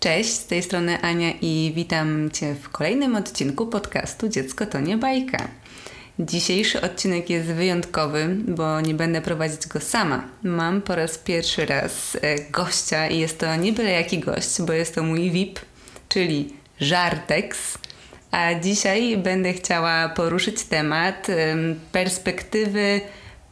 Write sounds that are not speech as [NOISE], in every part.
Cześć, z tej strony Ania i witam Cię w kolejnym odcinku podcastu Dziecko to nie bajka. Dzisiejszy odcinek jest wyjątkowy, bo nie będę prowadzić go sama. Mam po raz pierwszy raz e, gościa i jest to nie byle jaki gość, bo jest to mój VIP, czyli Żartex. A dzisiaj będę chciała poruszyć temat perspektywy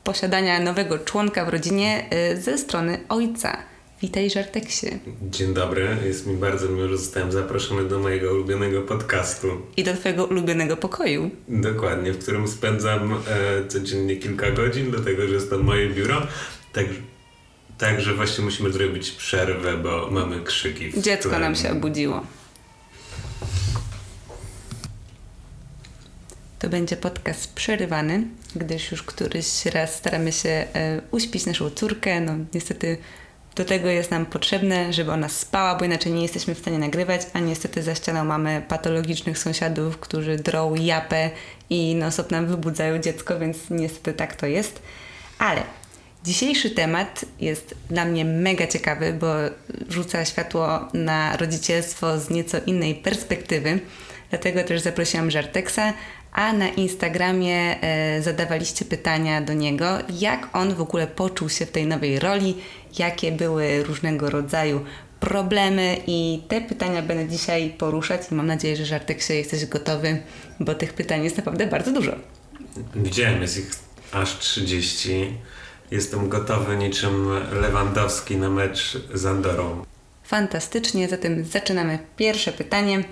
posiadania nowego członka w rodzinie e, ze strony ojca. Witaj Żarteksie. Dzień dobry, jest mi bardzo miło, że zostałem zaproszony do mojego ulubionego podcastu. I do twojego ulubionego pokoju. Dokładnie, w którym spędzam e, codziennie kilka godzin, dlatego że jest to moje biuro. Tak, także właśnie musimy zrobić przerwę, bo mamy krzyki. Dziecko którym... nam się obudziło. To będzie podcast przerywany, gdyż już któryś raz staramy się e, uśpić naszą córkę. No niestety do tego jest nam potrzebne, żeby ona spała, bo inaczej nie jesteśmy w stanie nagrywać, a niestety za ścianą mamy patologicznych sąsiadów, którzy drą japę i non nam wybudzają dziecko, więc niestety tak to jest. Ale dzisiejszy temat jest dla mnie mega ciekawy, bo rzuca światło na rodzicielstwo z nieco innej perspektywy. Dlatego też zaprosiłam Żarteksa, a na Instagramie e, zadawaliście pytania do niego, jak on w ogóle poczuł się w tej nowej roli, jakie były różnego rodzaju problemy i te pytania będę dzisiaj poruszać i mam nadzieję, że Żartek się jesteś gotowy, bo tych pytań jest naprawdę bardzo dużo. Widziałem, jest ich aż 30. Jestem gotowy niczym Lewandowski na mecz z Andorą. Fantastycznie, zatem zaczynamy pierwsze pytanie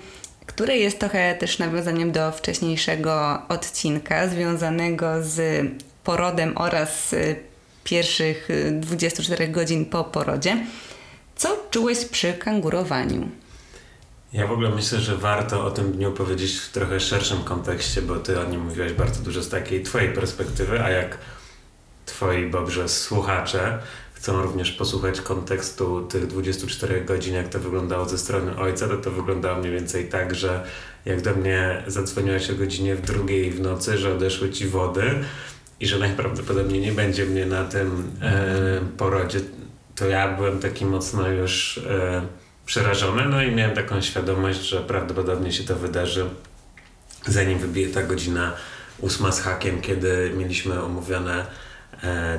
które jest trochę też nawiązaniem do wcześniejszego odcinka związanego z porodem oraz y, pierwszych 24 y, godzin po porodzie. Co czułeś przy kangurowaniu? Ja w ogóle myślę, że warto o tym dniu powiedzieć w trochę szerszym kontekście, bo ty o nim mówiłaś bardzo dużo z takiej twojej perspektywy, a jak twoi dobrze słuchacze chcą również posłuchać kontekstu tych 24 godzin, jak to wyglądało ze strony ojca, to to wyglądało mniej więcej tak, że jak do mnie zadzwoniłaś o godzinie w drugiej w nocy, że odeszły ci wody i że najprawdopodobniej nie będzie mnie na tym e, porodzie, to ja byłem taki mocno już e, przerażony, no i miałem taką świadomość, że prawdopodobnie się to wydarzy zanim wybije ta godzina ósma z hakiem, kiedy mieliśmy omówione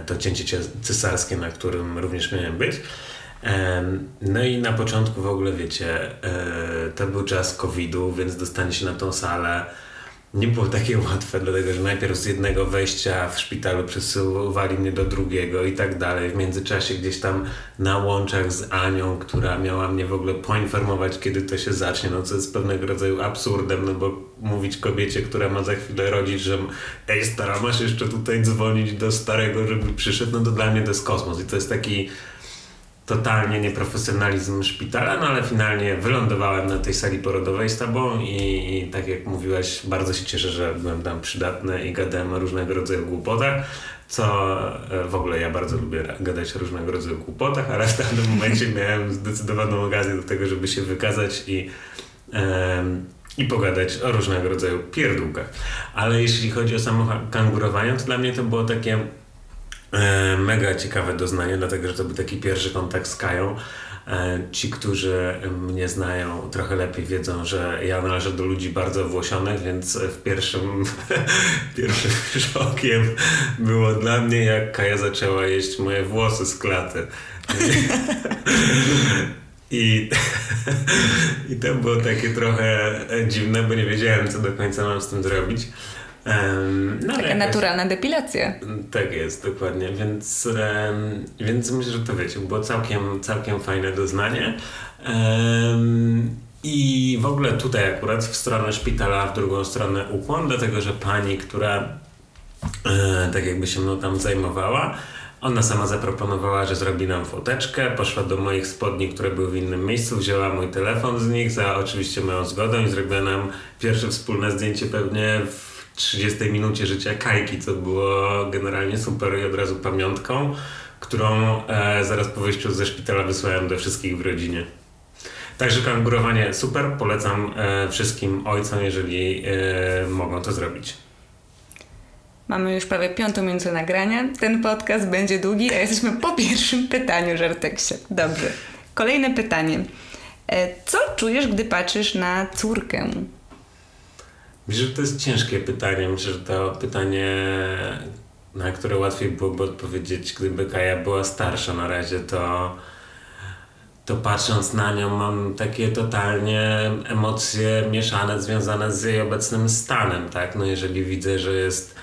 to cięcie cesarskie, na którym również miałem być. E, no i na początku w ogóle wiecie, e, to był czas COVID-u, więc dostanie się na tą salę nie było takie [LAUGHS] łatwe, dlatego że najpierw z jednego wejścia w szpitalu przesuwali mnie do drugiego i tak dalej. W międzyczasie gdzieś tam na łączach z Anią, która miała mnie w ogóle poinformować, kiedy to się zacznie, no co jest pewnego rodzaju absurdem, no bo mówić kobiecie, która ma za chwilę rodzić, że ej stara, masz jeszcze tutaj dzwonić do starego, żeby przyszedł, no to dla mnie to jest kosmos i to jest taki totalnie nieprofesjonalizm szpitala, no ale finalnie wylądowałem na tej sali porodowej z tobą i, i, tak jak mówiłaś, bardzo się cieszę, że byłem tam przydatny i gadałem o różnego rodzaju głupotach, co e, w ogóle ja bardzo lubię gadać o różnego rodzaju głupotach, ale w danym momencie miałem zdecydowaną okazję do tego, żeby się wykazać i i pogadać o różnego rodzaju pierdółkach. Ale jeśli chodzi o samo kangurowanie, to dla mnie to było takie mega ciekawe doznanie, dlatego że to był taki pierwszy kontakt z Kają. E, ci, którzy mnie znają trochę lepiej wiedzą, że ja należę do ludzi bardzo włosionych, więc w pierwszym, [LAUGHS] pierwszym szokiem było dla mnie, jak Kaja zaczęła jeść moje włosy z klaty. [LAUGHS] I, I to było takie trochę dziwne, bo nie wiedziałem, co do końca mam z tym zrobić. Um, no, Taka naturalna depilacja. Tak jest, dokładnie. Więc, um, więc myślę, że to wiecie, było całkiem, całkiem fajne doznanie. Um, I w ogóle tutaj akurat w stronę szpitala, w drugą stronę ukłon, dlatego że pani, która e, tak jakby się mną tam zajmowała, ona sama zaproponowała, że zrobi nam foteczkę, poszła do moich spodni, które były w innym miejscu, wzięła mój telefon z nich za oczywiście moją zgodą i zrobiła nam pierwsze wspólne zdjęcie pewnie w 30 minucie życia Kajki, co było generalnie super i od razu pamiątką, którą e, zaraz po wyjściu ze szpitala wysłałem do wszystkich w rodzinie. Także kangurowanie super, polecam e, wszystkim ojcom, jeżeli e, mogą to zrobić. Mamy już prawie piątą minutę nagrania. Ten podcast będzie długi, a jesteśmy po pierwszym pytaniu, Żarteksie. Dobrze. Kolejne pytanie. E, co czujesz, gdy patrzysz na córkę? Myślę, że to jest ciężkie pytanie. Myślę, że to pytanie, na które łatwiej byłoby odpowiedzieć, gdyby Kaja była starsza. Na razie to, to patrząc na nią mam takie totalnie emocje mieszane związane z jej obecnym stanem, tak? No jeżeli widzę, że jest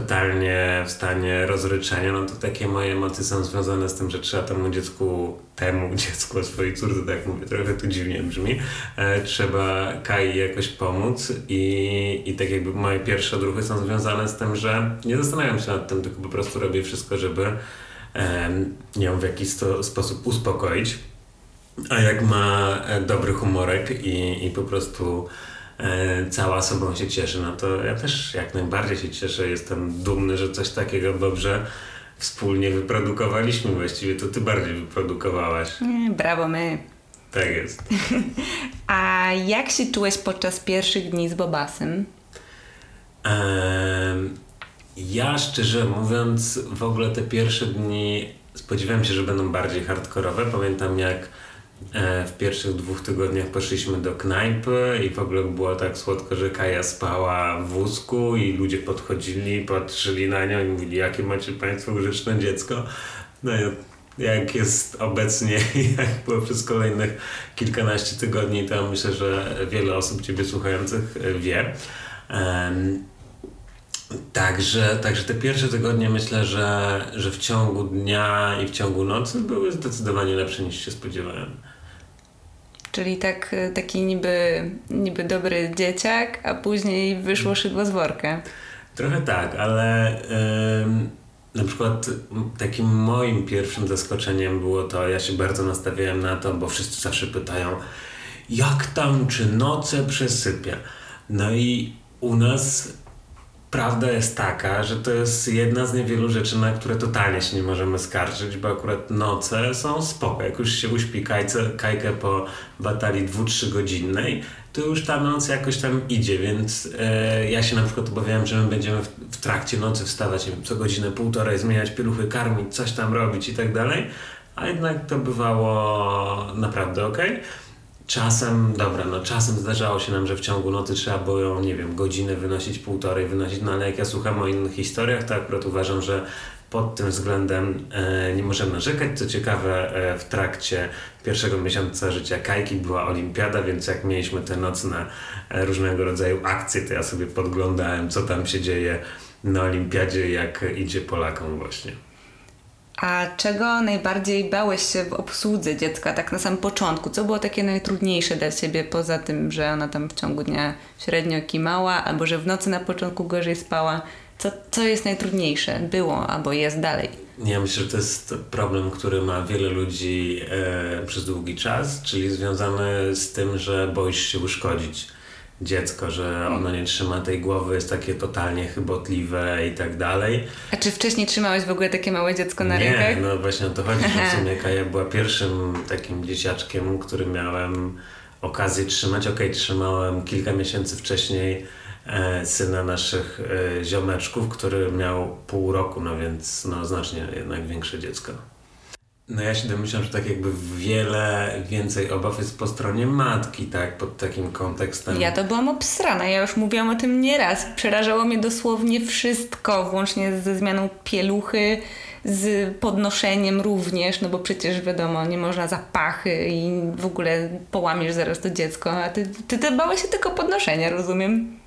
totalnie w stanie rozryczenia, no to takie moje emocje są związane z tym, że trzeba temu dziecku, temu [LAUGHS] dziecku, swojej córce, tak mówię, trochę to dziwnie brzmi, e, trzeba Kai jakoś pomóc i, i tak jakby moje pierwsze odruchy są związane z tym, że nie zastanawiam się nad tym, tylko po prostu robię wszystko, żeby e, ją w jakiś sto, sposób uspokoić. A jak ma e, dobry humorek i, i po prostu cała sobą się cieszy, no to ja też jak najbardziej się cieszę. Jestem dumny, że coś takiego dobrze wspólnie wyprodukowaliśmy. Właściwie to ty bardziej wyprodukowałaś. Brawo my. Tak jest. [LAUGHS] A jak się czułeś podczas pierwszych dni z Bobasem? ja szczerze mówiąc, w ogóle te pierwsze dni spodziewałem się, że będą bardziej hardkorowe. Pamiętam jak E, w pierwszych dwóch tygodniach poszliśmy do knajpy i w ogóle było tak słodko, że Kaja spała w wózku i ludzie podchodzili, patrzyli na nią i mówili, jakie macie Państwo grzeczne dziecko. No jak jest obecnie [LAUGHS] jak było przez kolejnych kilkanaście tygodni, to myślę, że wiele osób Ciebie słuchających e, wie. Także, także te pierwsze tygodnie myślę, że, że w ciągu dnia i w ciągu nocy były zdecydowanie lepsze niż się spodziewałem. Czyli tak, taki niby, niby dobry dzieciak, a później wyszło szydło z worka. Trochę tak, ale na przykład takim moim pierwszym zaskoczeniem było to, ja się bardzo nastawiałem na to, bo wszyscy zawsze pytają, jak tam, czy noce przesypia. No i u nas prawda jest taka, że to jest jedna z niewielu rzeczy, na które totalnie się nie możemy skarżyć, bo akurat noce są spoko. Jak już się uśpi kajce, kajkę po batalii dwu-trzy godzinnej, to już ta noc jakoś tam idzie, więc e, ja się na przykład obawiałem, że my będziemy w, w trakcie nocy wstawać wiem, co godzinę, półtorej, zmieniać pieluchy, karmić, coś tam robić i tak dalej, a jednak to bywało naprawdę ok. Czasem, dobra, no czasem zdarzało się nam, że w ciągu nocy trzeba było nie wiem, godzinę wynosić, półtorej wynosić, no ale jak ja słucham o innych historiach, to akurat uważam, że pod tym względem e, nie możemy narzekać. Co ciekawe, e, w trakcie pierwszego miesiąca życia Kajki była olimpiada, więc jak mieliśmy te nocne e, różnego rodzaju akcje, to ja sobie podglądałem, co tam się dzieje na olimpiadzie, jak idzie Polakom właśnie. A czego najbardziej bałeś się w obsłudze dziecka, tak na samym początku? Co było takie najtrudniejsze dla Ciebie, poza tym, że ona tam w ciągu dnia średnio kimała, albo że w nocy na początku gorzej spała? Co, co jest najtrudniejsze? Było albo jest dalej? Ja myślę, że to jest problem, który ma wiele ludzi e, przez długi czas, czyli związany z tym, że boisz się uszkodzić dziecko, że ono nie trzyma tej głowy, jest takie totalnie chybotliwe i tak dalej. A czy wcześniej trzymałeś w ogóle takie małe dziecko na nie, rękach? Nie, no właśnie o to chodzi, w sumie Kaja była pierwszym takim dzieciaczkiem, który miałem okazję trzymać. Okej, okay, trzymałem kilka miesięcy wcześniej e, syna naszych e, ziomeczków, który miał pół roku, no więc no znacznie jednak większe dziecko. No ja się domyślam, że tak jakby wiele więcej obaw jest po stronie matki, tak, pod takim kontekstem. Ja to byłam obsrana, ja już mówiłam o tym nieraz. Przerażało mnie dosłownie wszystko, włącznie ze zmianą pieluchy, z podnoszeniem również, no bo przecież wiadomo, nie można zapachy i w ogóle połamiesz zaraz to dziecko, a ty, ty, ty bałeś się tylko podnoszenia, rozumiem?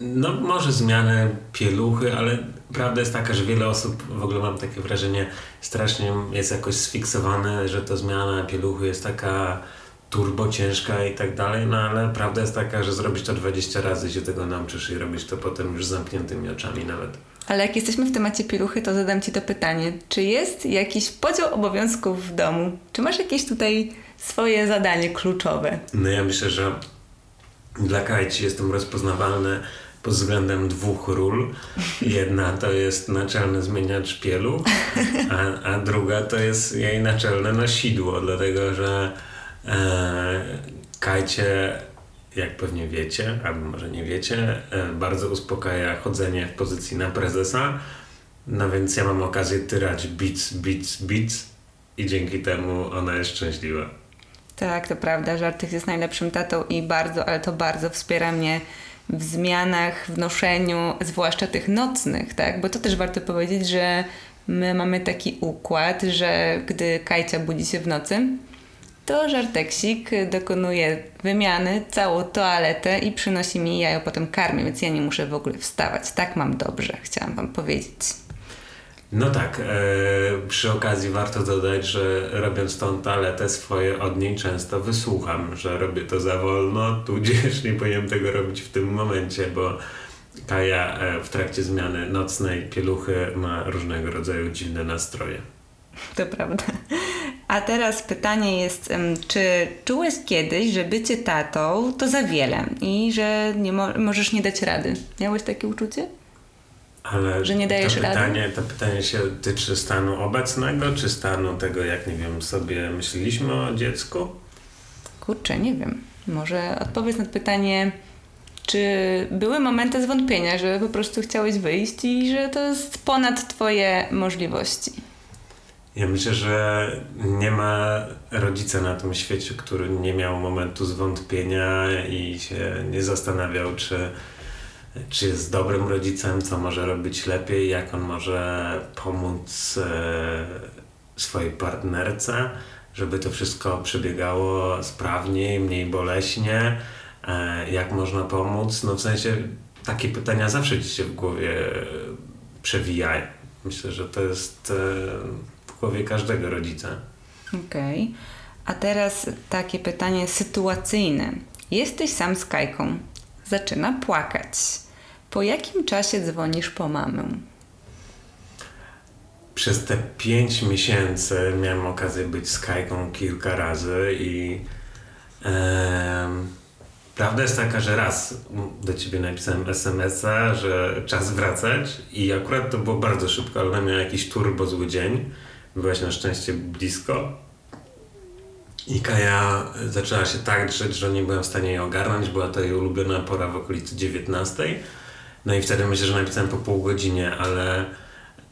No może zmiany pieluchy, ale prawda jest taka, że wiele osób, w ogóle mam takie wrażenie, strasznie jest jakoś sfiksowane, że to zmiana pieluchy jest taka turbo ciężka i tak dalej, no ale prawda jest taka, że zrobić to 20 razy się tego nauczysz i robić to potem już z zamkniętymi oczami nawet. Ale jak jesteśmy w temacie pieluchy, to zadam Ci to pytanie. Czy jest jakiś podział obowiązków w domu? Czy masz jakieś tutaj swoje zadanie kluczowe? No ja myślę, że dla Kajci jestem rozpoznawalny pod względem dwóch ról. Jedna to jest naczelny zmieniacz pielu, a, a druga to jest jej naczelne nosidło, dlatego że e, Kajcie, jak pewnie wiecie, albo może nie wiecie, e, bardzo uspokaja chodzenie w pozycji na prezesa. No więc ja mam okazję tyrać beats, beats, beats i dzięki temu ona jest szczęśliwa. Tak, to prawda. Żartych jest najlepszym tatą i bardzo, ale to bardzo wspiera mnie w zmianach, w noszeniu, zwłaszcza tych nocnych, tak? Bo to też warto powiedzieć, że my mamy taki układ, że gdy Kajcia budzi się w nocy, to żarteksik dokonuje wymiany, całą toaletę i przynosi mi, ja ją potem karmię, więc ja nie muszę w ogóle wstawać. Tak mam dobrze, chciałam Wam powiedzieć. No tak, e, przy okazji warto dodać, że robiąc tą toaletę swoje od niej często wysłucham, że robię to za wolno, tudzież nie powinienem tego robić w tym momencie, bo Kaja e, w trakcie zmiany nocnej pieluchy ma różnego rodzaju dziwne nastroje. To prawda. A teraz pytanie jest, czy czułeś kiedyś, że bycie tatą to za wiele i że nie mo możesz nie dać rady? Miałeś takie uczucie? Ale że nie dajesz to pytanie, rady? To pytanie się tyczy stanu obecnego, czy stanu tego, jak nie wiem, sobie myśleliśmy o dziecku? Kurczę, nie wiem. Może odpowiedz na pytanie, czy były momenty zwątpienia, że po prostu chciałeś wyjść i że to jest ponad Twoje możliwości? Ja myślę, że nie ma rodzica na tym świecie, który nie miał momentu zwątpienia i się nie zastanawiał, czy, czy jest dobrym rodzicem, co może robić lepiej, jak on może pomóc e, swojej partnerce, żeby to wszystko przebiegało sprawniej, mniej boleśnie, e, jak można pomóc. No w sensie takie pytania zawsze ci się w głowie przewijają. Myślę, że to jest e, głowie każdego rodzica. Okej. Okay. A teraz takie pytanie sytuacyjne. Jesteś sam z Kajką. Zaczyna płakać. Po jakim czasie dzwonisz po mamę? Przez te pięć miesięcy miałem okazję być z Kajką kilka razy i e, prawda jest taka, że raz do ciebie napisałem SMS-a, że czas wracać i akurat to było bardzo szybko, ale miałem jakiś turbo zły dzień byłaś na szczęście blisko. I Kaja zaczęła się tak drzeć, że nie byłem w stanie jej ogarnąć. Była to jej ulubiona pora w okolicy 19. No i wtedy myślę, że napisałem po pół godzinie, ale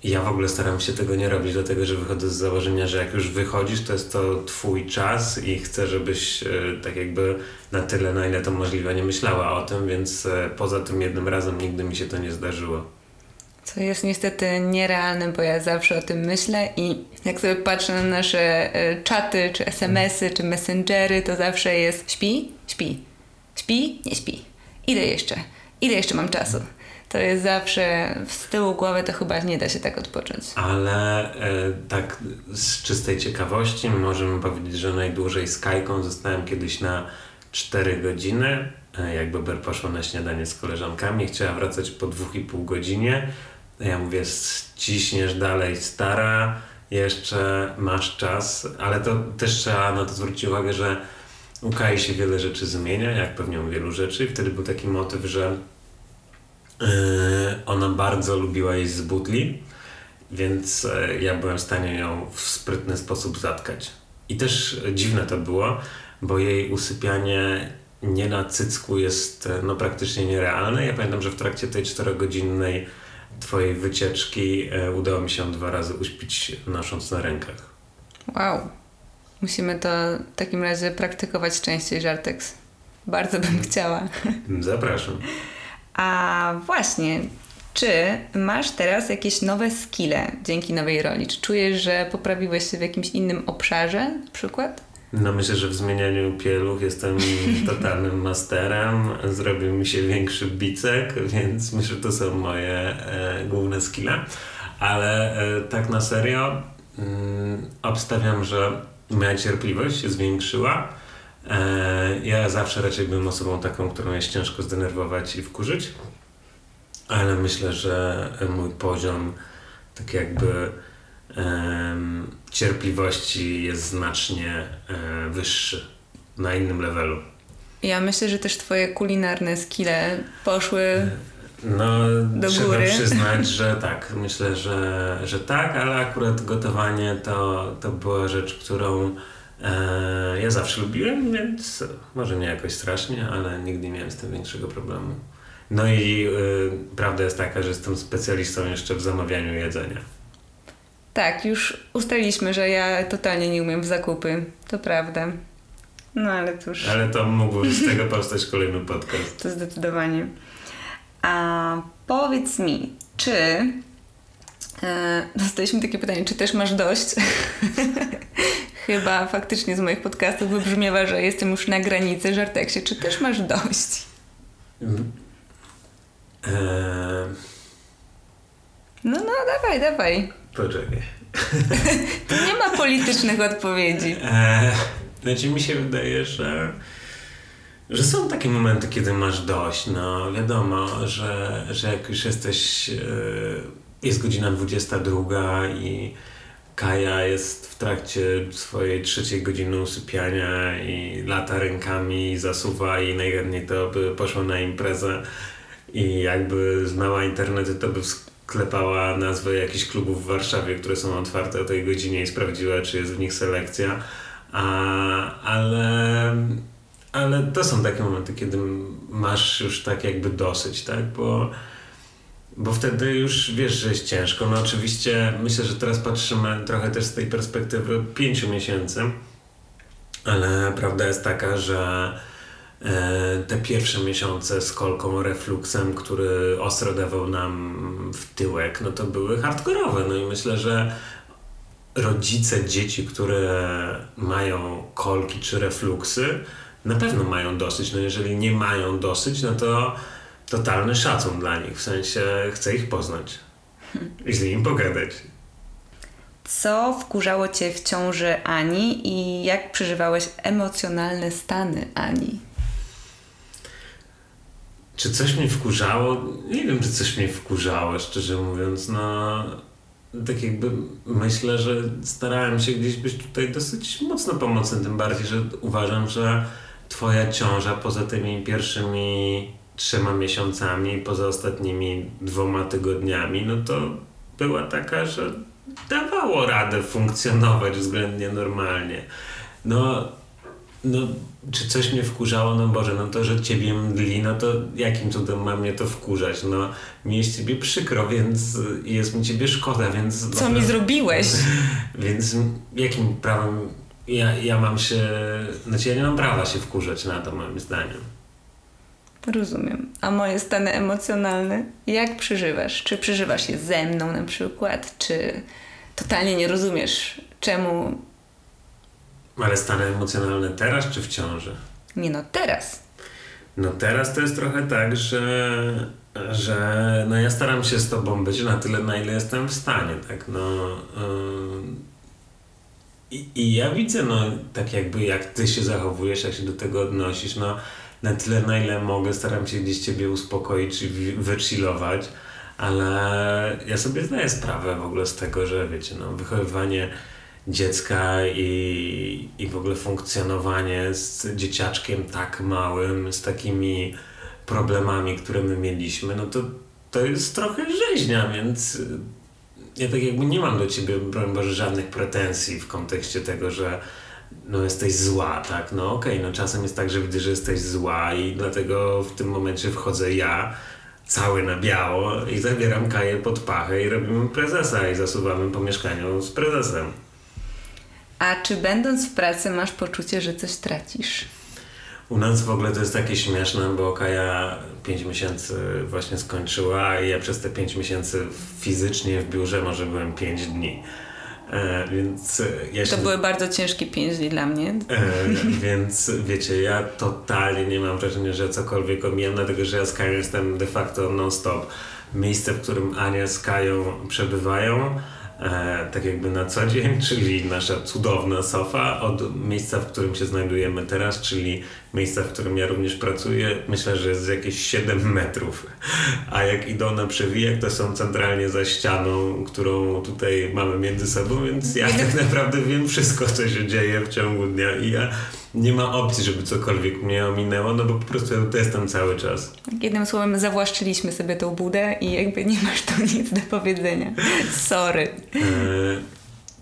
ja w ogóle staram się tego nie robić, dlatego że wychodzę z założenia, że jak już wychodzisz, to jest to twój czas i chcę, żebyś e, tak jakby na tyle, na ile to możliwe, nie myślała o tym, więc e, poza tym jednym razem nigdy mi się to nie zdarzyło. Co jest niestety nierealne, bo ja zawsze o tym myślę i jak sobie patrzę na nasze e, czaty, czy smsy, czy messengery, to zawsze jest śpi, śpi, śpi, nie śpi. Ile jeszcze? Ile jeszcze mam czasu? To jest zawsze z tyłu głowy, to chyba nie da się tak odpocząć. Ale e, tak z czystej ciekawości możemy powiedzieć, że najdłużej z Kajką zostałem kiedyś na 4 godziny. E, jak poszła na śniadanie z koleżankami, chciała wracać po dwóch i pół godzinie. Ja mówię, ściśniesz dalej stara, jeszcze masz czas, ale to też trzeba na to zwrócić uwagę, że u Kai się wiele rzeczy zmienia, jak pewnie u wielu rzeczy. I wtedy był taki motyw, że yy, ona bardzo lubiła jeść z butli, więc yy, ja byłem w stanie ją w sprytny sposób zatkać. I też dziwne to było, bo jej usypianie nie na cycku jest no, praktycznie nierealne. Ja pamiętam, że w trakcie tej czterogodzinnej Twojej wycieczki e, udało mi się dwa razy uśpić nosząc na rękach. Wow. Musimy to w takim razie praktykować częściej, Żarteks. Bardzo bym chciała. Zapraszam. A właśnie, czy masz teraz jakieś nowe skille dzięki nowej roli? Czy czujesz, że poprawiłeś się w jakimś innym obszarze na przykład? No myślę, że w zmienianiu pieluch jestem [LAUGHS] totalnym masterem. Zrobił mi się większy bicek, więc myślę, że to są moje e, główne skille. Ale e, tak na serio mm, obstawiam, że moja cierpliwość się zwiększyła. E, ja zawsze raczej byłem osobą taką, którą jest ciężko zdenerwować i wkurzyć. Ale myślę, że mój poziom tak jakby cierpliwości jest znacznie e, wyższy, na innym levelu. Ja myślę, że też twoje kulinarne skille poszły no, do trzeba góry. przyznać, [LAUGHS] że tak. Myślę, że, że tak, ale akurat gotowanie to, to była rzecz, którą e, ja zawsze lubiłem, więc może nie jakoś strasznie, ale nigdy nie miałem z tym większego problemu. No i y, prawda jest taka, że jestem specjalistą jeszcze w zamawianiu jedzenia. Tak, już ustaliliśmy, że ja totalnie nie umiem w zakupy. To prawda. No ale cóż. Ale to mógłby z tego powstać kolejny podcast. [LAUGHS] To zdecydowanie. A powiedz mi, czy e, dostaliśmy takie pytanie, czy też masz dość? [LAUGHS] Chyba faktycznie z moich podcastów wybrzmiewa, że jestem już na granicy żarteksie. Czy też masz dość? Eee, No, no, dawaj, dawaj. Poczekaj. [LAUGHS] Tu nie ma politycznych odpowiedzi. Eee, znaczy mi się wydaje, że, że są takie momenty, kiedy masz dość. No wiadomo, że, że jak już jesteś, e, jest godzina 22 i Kaja jest w trakcie swojej trzeciej godziny usypiania i lata rękami, zasuwa i najchętniej to by poszła na imprezę i jakby znała internety, to by sklepała nazwy jakichś klubów w Warszawie, które są otwarte o tej godzinie i sprawdziła, czy jest w nich selekcja. A, ale, ale to są takie momenty, kiedy masz już tak jakby dosyć, tak? Bo, bo wtedy już wiesz, że jest ciężko. No oczywiście myślę, że teraz patrzymy trochę też z tej perspektywy pięciu miesięcy, ale prawda jest taka, że te pierwsze miesiące z kolką, refluksem, który ostro dawał nam w tyłek, no to były hardkorowe. No i myślę, że rodzice dzieci, które mają kolki czy refluksy, na pewno mają dosyć. No jeżeli nie mają dosyć, no to totalny szacun dla nich. W sensie chcę ich poznać i z nimi pogadać. Co wkurzało Cię w ciąży Ani i jak przeżywałeś emocjonalne stany Ani? Czy coś mnie wkurzało? Nie wiem, czy coś mnie wkurzało, szczerze mówiąc. No, tak jakby myślę, że starałem się gdzieś być tutaj dosyć mocno pomocny, tym bardziej, że uważam, że twoja ciąża poza tymi pierwszymi trzema miesiącami, poza ostatnimi dwoma tygodniami, no to była taka, że dawało radę funkcjonować względnie normalnie. No, no, czy coś mnie wkurzało? No Boże, no to, że ciebie mdli, no to jakim cudem ma mnie to wkurzać? No, mi jest ciebie przykro, więc jest mi ciebie szkoda, więc... Co mi zrobiłeś? [LAUGHS] Więc jakim prawem ja, ja mam się... Znaczy ja nie mam prawa się wkurzać na to, moim zdaniem. Rozumiem. A moje stany emocjonalne? Jak przeżywasz? Czy przeżywasz je ze mną na przykład? Czy totalnie nie rozumiesz, czemu... Ale stany emocjonalne teraz czy w ciąży? Nie no, teraz. No teraz to jest trochę tak, że, że no ja staram się z tobą być na tyle, na ile jestem w stanie, tak, no... Yy, i, I ja widzę, no, tak jakby jak ty się zachowujesz, jak się do tego odnosisz, no, na tyle, na ile mogę, staram się gdzieś ciebie uspokoić czy wychillować, ale ja sobie zdaję sprawę w ogóle z tego, że wiecie, no, wychowywanie dziecka i, i w ogóle funkcjonowanie z dzieciaczkiem tak małym, z takimi problemami, które my mieliśmy, no to, to jest trochę rzeźnia, więc ja tak jakby nie mam do ciebie, broń Boże, żadnych pretensji w kontekście tego, że no jesteś zła, tak? No okej, okay, no czasem jest tak, że widzę, że jesteś zła i dlatego w tym momencie wchodzę ja, cały na biało i zabieram Kaję pod pachę i robimy prezesa i zasuwamy po mieszkaniu z prezesem. A czy będąc w pracy masz poczucie, że coś tracisz? U nas w ogóle to jest takie śmieszne, bo Kaja 5 miesięcy właśnie skończyła i ja przez te 5 miesięcy fizycznie w biurze może byłem 5 dni. E, więc ja się... To były bardzo ciężkie 5 dni dla mnie. E, więc wiecie, ja totalnie nie mam wrażenia, że cokolwiek omijam, dlatego że ja z Kają jestem de facto non-stop. Miejsce, w którym Ania z Kają przebywają, e, tak jakby na co dzień, [LAUGHS] czyli nasza cudowna sofa, od miejsca, w którym się znajdujemy teraz, czyli miejsca, w którym ja również pracuję, myślę, że jest jakieś 7 metrów. A jak idą na przewijak, to są centralnie za ścianą, którą tutaj mamy między sobą, więc ja tak naprawdę wiem wszystko, co się dzieje w ciągu dnia i ja nie ma opcji, żeby cokolwiek mnie ominęło, no bo po prostu ja jestem cały czas. Jednym słowem zawłaszczyliśmy sobie tą budę i jakby nie masz tu nic do powiedzenia. Sorry. E,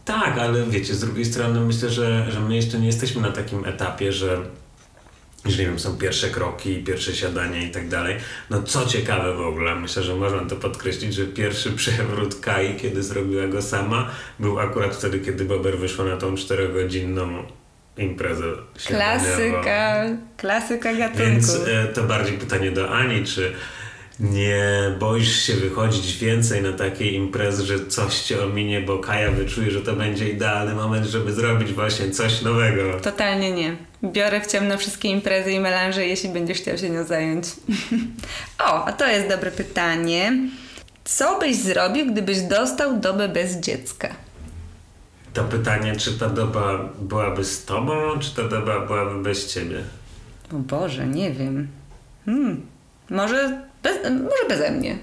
tak, ale wiecie, z drugiej strony myślę, że, że my jeszcze nie jesteśmy na takim etapie, że że nie wiem, są pierwsze kroki, pierwsze siadania i tak dalej. No co ciekawe w ogóle, myślę, że można to podkreślić, że pierwszy [LAUGHS] przewrót Kai, kiedy zrobiła go sama, był akurat wtedy, kiedy Bober wyszła na tą czterogodzinną imprezę Klasyka, klasyka gatunku. Więc e, to bardziej pytanie do Ani, czy nie boisz się wychodzić więcej na takie imprezy, że coś cię ominie, bo Kaja wyczuje, że to będzie idealny moment, żeby zrobić właśnie coś nowego. Totalnie nie. Biorę w ciemno wszystkie imprezy i melanże, jeśli będziesz chciał się nią zająć. [LAUGHS] o, a to jest dobre pytanie. Co byś zrobił, gdybyś dostał dobę bez dziecka? To pytanie, czy ta doba byłaby z tobą, czy ta doba byłaby bez ciebie? O Boże, nie wiem. Hmm. Może, bez, może beze mnie.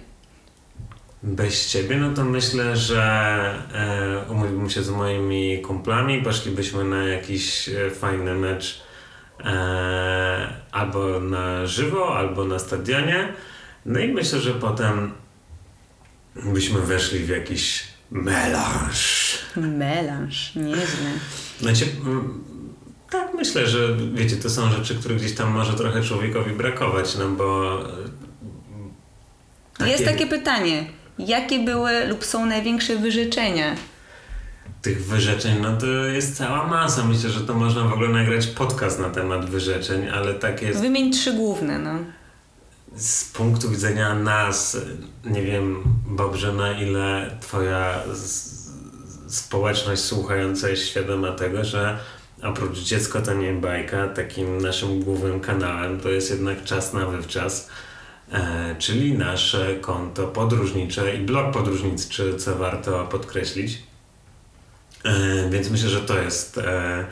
Bez ciebie, no to myślę, że e, umówiłbym się z moimi kumplami, poszlibyśmy na jakiś e, fajny mecz e, albo na żywo, albo na stadionie. No i myślę, że potem byśmy weszli w jakiś melanż. Melanż, nieźle. Znaczy, mm, tak myślę, że wiecie, to są rzeczy, które gdzieś tam może trochę człowiekowi brakować, no bo... e, Takie, Jest takie pytanie. Jakie były lub są największe wyrzeczenia? Tych wyrzeczeń, no to jest cała masa. Myślę, że to można w ogóle nagrać podcast na temat wyrzeczeń, ale tak jest Wymień trzy główne, no. Z punktu widzenia nas, nie wiem, Bobrze, na ile twoja społeczność słuchająca jest świadoma tego, że oprócz Dziecko to nie bajka, takim naszym głównym kanałem to jest jednak Czas na Wywczas, e, czyli nasze konto podróżnicze i blog podróżniczy, co warto podkreślić. E, więc myślę, że to jest e,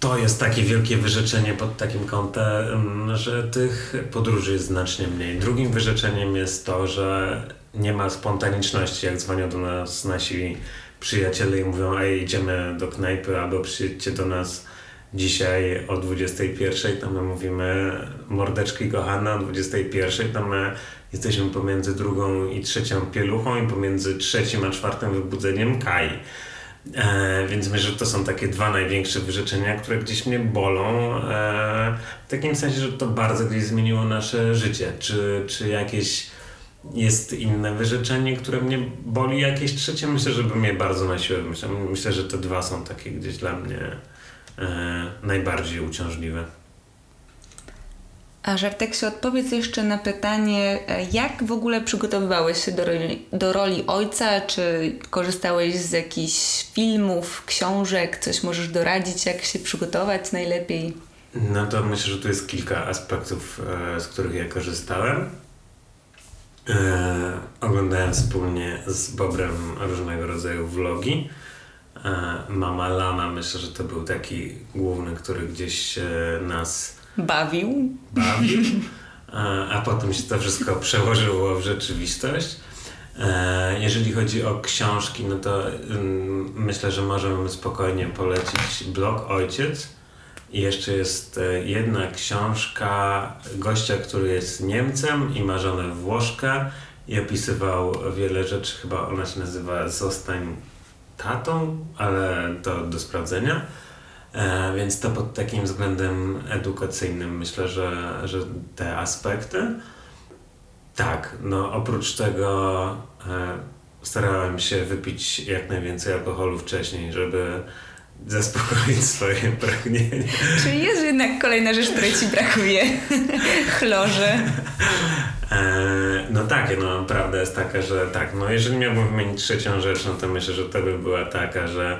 to jest takie wielkie wyrzeczenie pod takim kątem, że tych podróży jest znacznie mniej. Drugim wyrzeczeniem jest to, że nie ma spontaniczności, jak dzwonią do nas nasi przyjaciele i mówią, ej, idziemy do knajpy, albo przyjedźcie do nas dzisiaj o 21, to my mówimy mordeczki kochane o 21, to my jesteśmy pomiędzy drugą i trzecią pieluchą i pomiędzy trzecim a czwartym wybudzeniem Kai. E, więc myślę, że to są takie dwa największe wyrzeczenia, które gdzieś mnie bolą. E, w takim sensie, że to bardzo gdzieś zmieniło nasze życie. Czy, czy jakieś jest inne wyrzeczenie, które mnie boli, jakieś trzecie? Myślę, że bym je bardzo na siłę myślę. Myślę, że te dwa są takie gdzieś dla mnie e, najbardziej uciążliwe. A Żarteksie, odpowiedz jeszcze na pytanie, e, jak w ogóle przygotowywałeś się do roli, do roli ojca? Czy korzystałeś z jakichś filmów, książek? Coś możesz doradzić, jak się przygotować najlepiej? No to myślę, że tu jest kilka aspektów, e, z których ja korzystałem. E, oglądałem wspólnie z Bobrem różnego rodzaju vlogi. E, Mama Lama, myślę, że to był taki główny, który gdzieś e, nas Bawił? bawił, a, a potem się to wszystko przełożyło w rzeczywistość. E, Jeżeli chodzi o książki, no to ym, myślę, że możemy spokojnie polecić blog Ojciec. I jeszcze jest e, jedna książka gościa, który jest Niemcem i ma żonę Włoszkę i opisywał wiele rzeczy. Chyba ona się nazywa Zostań tatą, ale to do sprawdzenia. E, więc to pod takim względem edukacyjnym myślę, że, że te aspekty. Tak, no oprócz tego e, starałem się wypić jak najwięcej alkoholu wcześniej, żeby zaspokoić swoje [LAUGHS] pragnienie. Czyli jest jednak kolejna rzecz, której ci brakuje. [LAUGHS] Chlorze. E, no tak, no prawda jest taka, że tak, no jeżeli miałbym wymienić trzecią rzecz, no to myślę, że to by była taka, że,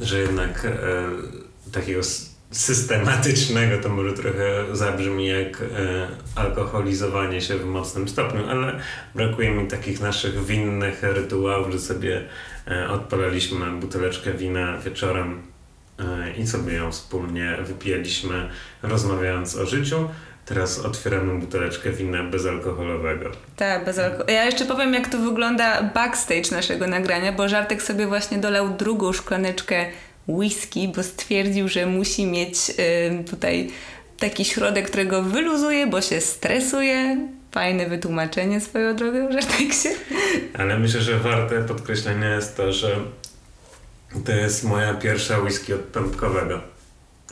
że jednak e, takiego systematycznego to może trochę zabrzmi jak e, alkoholizowanie się w mocnym stopniu, ale brakuje mi takich naszych winnych rytuałów, że sobie e, odpalaliśmy buteleczkę wina wieczorem i sobie ją wspólnie wypijaliśmy, rozmawiając o życiu. Teraz otwieramy buteleczkę wina bezalkoholowego. Tak, bez alkoholu. Ja jeszcze powiem, jak to wygląda backstage naszego nagrania, bo Żartek sobie właśnie dolał drugą szklaneczkę whisky, bo stwierdził, że musi mieć y, tutaj taki środek, którego wyluzuje, bo się stresuje. Fajne wytłumaczenie swoją drogą, Żartek się. Ale myślę, że warte podkreślenia jest to, że to jest moja pierwsza whisky od pępkowego,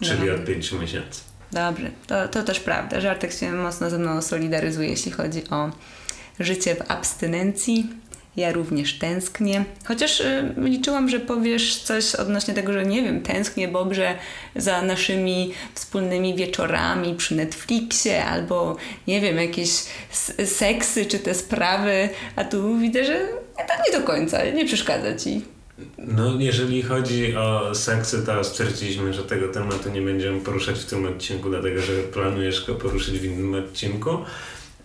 czyli od 5 miesięcy. Dobrze, to, to też prawda. Żartek się mocno ze mną solidaryzuje, jeśli chodzi o życie w abstynencji. Ja również tęsknię. Chociaż y, liczyłam, że powiesz coś odnośnie tego, że nie wiem, tęsknię Bobrze za naszymi wspólnymi wieczorami przy Netflixie albo nie wiem, jakieś seksy czy te sprawy, a tu widzę, że tak nie do końca, nie przeszkadza ci. No, jeżeli chodzi o seksy, to stwierdziliśmy, że tego tematu nie będziemy poruszać w tym odcinku, dlatego że planujesz go poruszyć w innym odcinku.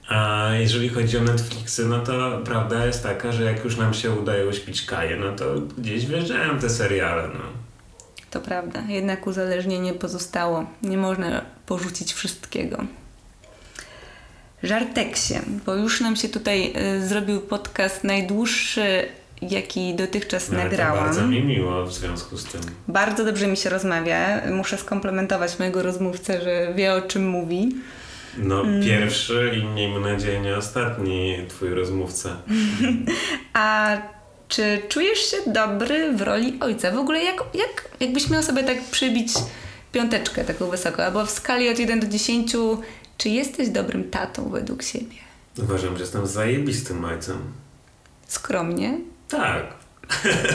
A jeżeli chodzi o Netflixy, no to prawda jest taka, że jak już nam się udaje uśpić Kaję, no to gdzieś wjeżdżają te seriale. No. To prawda, jednak uzależnienie pozostało. Nie można porzucić wszystkiego. Żarteksie, bo już nam się tutaj y, zrobił podcast najdłuższy, jaki dotychczas no, nagrałam. bardzo mi miło w związku z tym. Bardzo dobrze mi się rozmawia. Muszę skomplementować mojego rozmówcę, że wie o czym mówi. No, mm. pierwszy i miejmy nadzieję nie ostatni twój rozmówca. [LAUGHS] A czy czujesz się dobry w roli ojca? W ogóle jak, jak, jakbyś miał sobie tak przybić piąteczkę taką wysoką, albo w skali od 1 do 10, czy jesteś dobrym tatą według siebie? Uważam, że jestem zajebistym ojcem. Skromnie? Tak.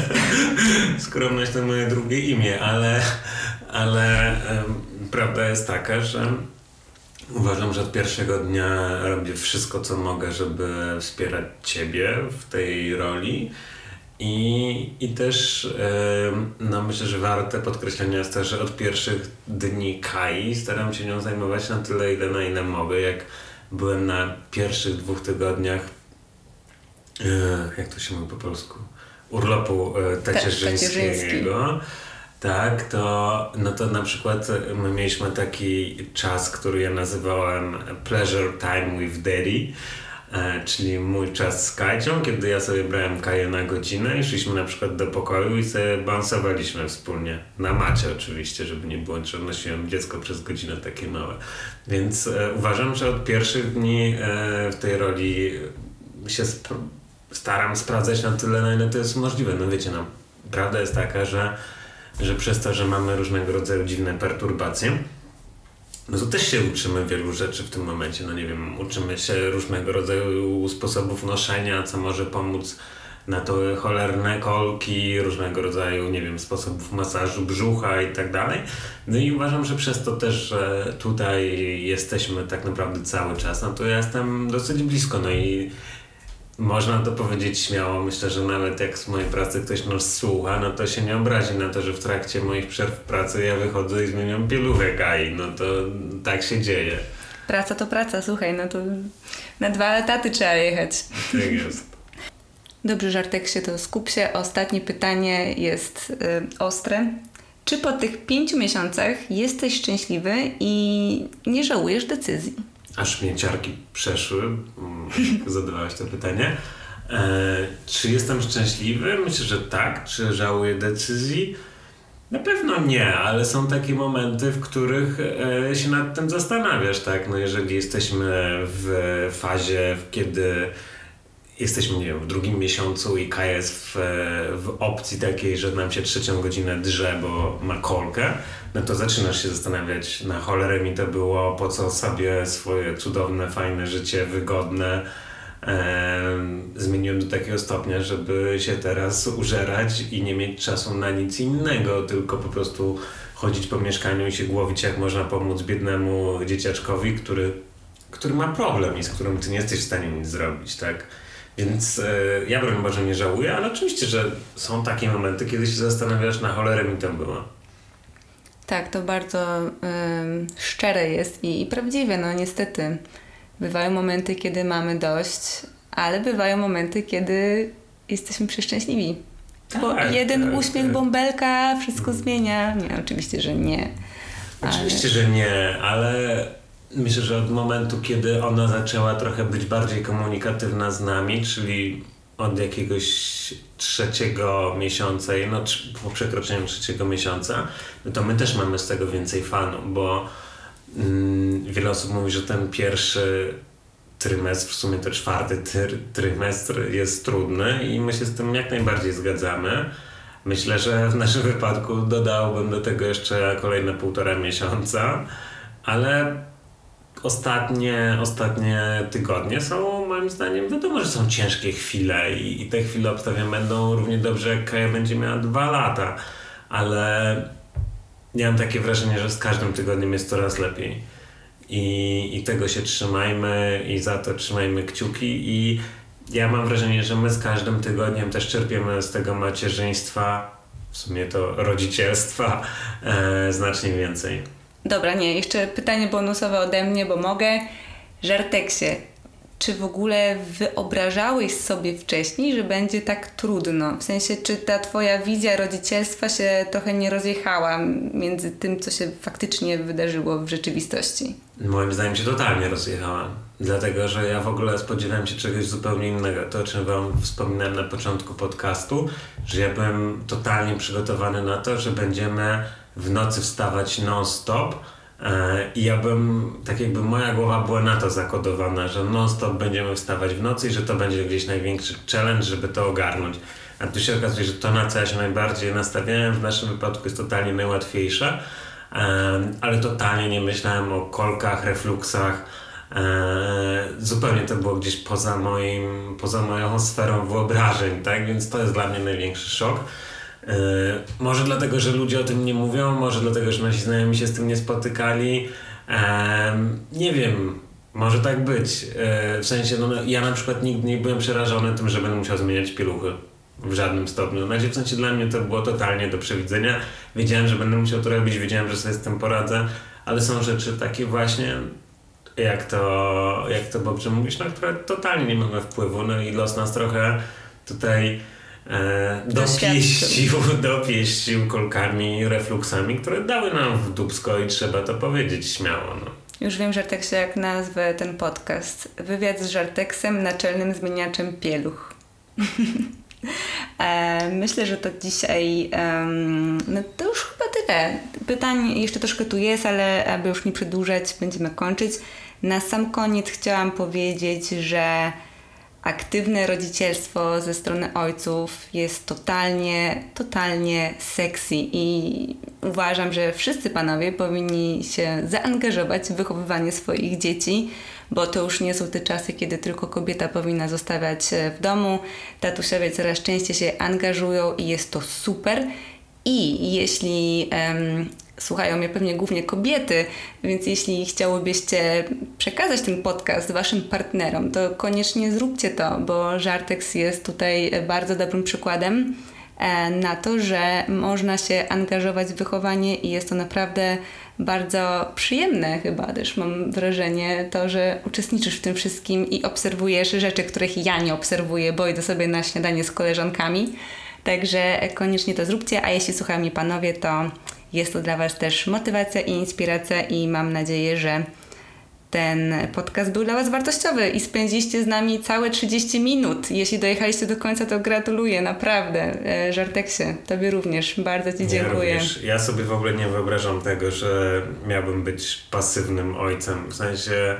[LAUGHS] Skromność to moje drugie imię, ale, ale um, prawda jest taka, że Uważam, że od pierwszego dnia robię wszystko, co mogę, żeby wspierać Ciebie w tej roli. I, i też yy, no myślę, że warte podkreślenia jest to, że od pierwszych dni Kai staram się nią zajmować na tyle, ile na ile mogę. Jak byłem na pierwszych dwóch tygodniach, jak to się mówi po polsku, urlopu yy, tacierzyńskiego tak, to, no to na przykład my mieliśmy taki czas, który ja nazywałem Pleasure Time with Daddy, e, czyli mój czas z Kajcią, kiedy ja sobie brałem Kaję na godzinę i szliśmy na przykład do pokoju i sobie bansowaliśmy wspólnie. Na macie oczywiście, żeby nie było, że nosiłem dziecko przez godzinę takie małe. Więc e, uważam, że od pierwszych dni e, w tej roli się staram sprawdzać na tyle, na ile to jest możliwe. No wiecie, no, prawda jest taka, że że przez to, że mamy różnego rodzaju dziwne perturbacje, no to też się uczymy wielu rzeczy w tym momencie. No nie wiem, uczymy się różnego rodzaju sposobów noszenia, co może pomóc na to cholerne kolki, różnego rodzaju, nie wiem, sposobów masażu brzucha i tak dalej. No i uważam, że przez to też, że tutaj jesteśmy tak naprawdę cały czas, no to ja jestem dosyć blisko, no i można to powiedzieć śmiało. Myślę, że nawet jak z mojej pracy ktoś nas słucha, no to się nie obrazi na to, że w trakcie moich przerw pracy ja wychodzę i zmieniam pieluchę Kai. No to tak się dzieje. Praca to praca, słuchaj, no to na dwa etaty trzeba jechać. Tak jest. Dobrze, Żartek się to skup się. Ostatnie pytanie jest y, ostre. Czy po tych pięciu miesiącach jesteś szczęśliwy i nie żałujesz decyzji? Aż mnie ciarki przeszły, mm, [LAUGHS] zadawałaś to pytanie. E, czy jestem szczęśliwy? Myślę, że tak. Czy żałuję decyzji? Na pewno nie, ale są takie momenty, w których e, się nad tym zastanawiasz, tak? No jeżeli jesteśmy w fazie, kiedy jesteśmy, nie wiem, w drugim miesiącu i Kaja jest w, w opcji takiej, że nam się trzecią godzinę drze, bo ma kolkę, no to zaczynasz się zastanawiać, na cholerę mi to było, po co sobie swoje cudowne, fajne życie, wygodne e, zmieniłem do takiego stopnia, żeby się teraz użerać i nie mieć czasu na nic innego, tylko po prostu chodzić po mieszkaniu i się głowić, jak można pomóc biednemu dzieciaczkowi, który, który ma problem i z którym ty nie jesteś w stanie nic zrobić, tak? Więc e, ja broń Boże nie żałuję, ale oczywiście, że są takie momenty, kiedy się zastanawiasz, na cholerę mi tam było. Tak, to bardzo y, szczere jest i, i prawdziwe, no niestety. Bywają momenty, kiedy mamy dość, ale bywają momenty, kiedy jesteśmy przeszczęśliwi. Tak, Bo jeden tak, uśmiech, tak. bąbelka wszystko mm. zmienia. Nie, oczywiście, że nie. Oczywiście, ale... że nie, ale myślę, że od momentu, kiedy ona zaczęła trochę być bardziej komunikatywna z nami, czyli od jakiegoś trzeciego miesiąca, no po przekroczeniu trzeciego miesiąca, no to my też mamy z tego więcej fanów, bo mm, wiele osób mówi, że ten pierwszy trymestr, w sumie to czwarty tr trymestr jest trudny i my się z tym jak najbardziej zgadzamy. Myślę, że w naszym wypadku dodałbym do tego jeszcze kolejne półtora miesiąca, ale ostatnie, ostatnie tygodnie są moim zdaniem, wiadomo, że są ciężkie chwile i, i te chwile obstawiam będą równie dobrze jak Kaja będzie miała dwa lata, ale ja mam takie wrażenie, że z każdym tygodniem jest coraz lepiej. I, I tego się trzymajmy i za to trzymajmy kciuki i ja mam wrażenie, że my z każdym tygodniem też czerpiemy z tego macierzyństwa, w sumie to rodzicielstwa, e, znacznie więcej. Dobra, nie, jeszcze pytanie bonusowe ode mnie, bo mogę. Żarteksie, czy w ogóle wyobrażałeś sobie wcześniej, że będzie tak trudno? W sensie, czy ta twoja wizja rodzicielstwa się trochę nie rozjechała między tym, co się faktycznie wydarzyło w rzeczywistości? Moim zdaniem się totalnie rozjechała. Dlatego, że ja w ogóle spodziewałem się czegoś zupełnie innego. To, o czym Wam wspominałem na początku podcastu, że ja byłem totalnie przygotowany na to, że będziemy w nocy wstawać non-stop. E, I ja bym, tak jakby moja głowa była na to zakodowana, że non-stop będziemy wstawać w nocy i że to będzie gdzieś największy challenge, żeby to ogarnąć. A tu się okazuje, że to, na co ja się najbardziej nastawiałem, w naszym wypadku jest totalnie najłatwiejsze, ale totalnie nie myślałem o kolkach, refluksach, e, zupełnie to było gdzieś poza moim, poza moją sferą wyobrażeń, tak? Więc to jest dla mnie największy szok. E, może dlatego, że ludzie o tym nie mówią, może dlatego, że nasi znajomi się z tym nie spotykali. Nie wiem, może tak być. E, w sensie, no, ja na przykład nigdy nie byłem przerażony tym, że będę musiał zmieniać pieluchy. W żadnym stopniu. Znaczy, w sensie dla mnie to było totalnie do przewidzenia. Wiedziałem, że będę musiał to robić, wiedziałem, że sobie z tym poradzę, ale są rzeczy takie właśnie, jak to, jak to Bobrze mówisz, na które totalnie nie mamy wpływu. No i los nas trochę tutaj e, dopieścił, [LAUGHS] dopieścił kolkami, refluksami, które dały nam w dubsko i trzeba to powiedzieć śmiało. No. Już wiem, Żarteksie, jak nazwę ten podcast. Wywiad z Żarteksem, naczelnym zmieniaczem pieluch. [LAUGHS] E, myślę, że to dzisiaj no to już chyba tyle. Pytań jeszcze troszkę tu jest, ale aby już nie przedłużać, będziemy kończyć. Na sam koniec chciałam powiedzieć, że aktywne rodzicielstwo ze strony ojców jest totalnie, totalnie sexy i uważam, że wszyscy panowie powinni się zaangażować w wychowywanie swoich dzieci, bo to już nie są te czasy, kiedy tylko kobieta powinna zostawiać w domu. Tatusiowie coraz częściej się angażują i jest to super. I jeśli um, słuchają mnie pewnie głównie kobiety, więc jeśli chciałybyście przekazać ten podcast waszym partnerom, to koniecznie zróbcie to, bo Żartex jest tutaj bardzo dobrym przykładem e, na to, że można się angażować w wychowanie i jest to naprawdę bardzo przyjemne chyba też mam wrażenie to, że uczestniczysz w tym wszystkim i obserwujesz rzeczy, których ja nie obserwuję, bo idę sobie na śniadanie z koleżankami. Także koniecznie to zróbcie, a jeśli słuchają mnie panowie, to jest to dla Was też motywacja i inspiracja i mam nadzieję, że ten podcast był dla Was wartościowy i spędziliście z nami całe 30 minut. Jeśli dojechaliście do końca, to gratuluję, naprawdę. E, Żarteksie, Tobie również. Bardzo Ci dziękuję. Ja, również. ja sobie w ogóle nie wyobrażam tego, że miałbym być pasywnym ojcem. W sensie,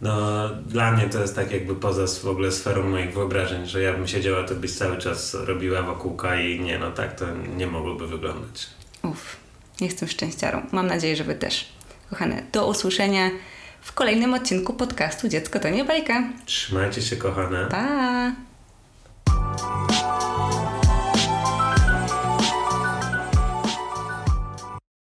no dla mnie to jest tak jakby poza w ogóle sferą moich wyobrażeń, że ja bym siedziała, to byś cały czas robiła wokółka i nie, no tak to nie mogłoby wyglądać. Uff. Jestem szczęściarą. Mam nadzieję, że Wy też. Kochane, do usłyszenia w kolejnym odcinku podcastu Dziecko to nie bajka. Trzymajcie się, kochane. Pa!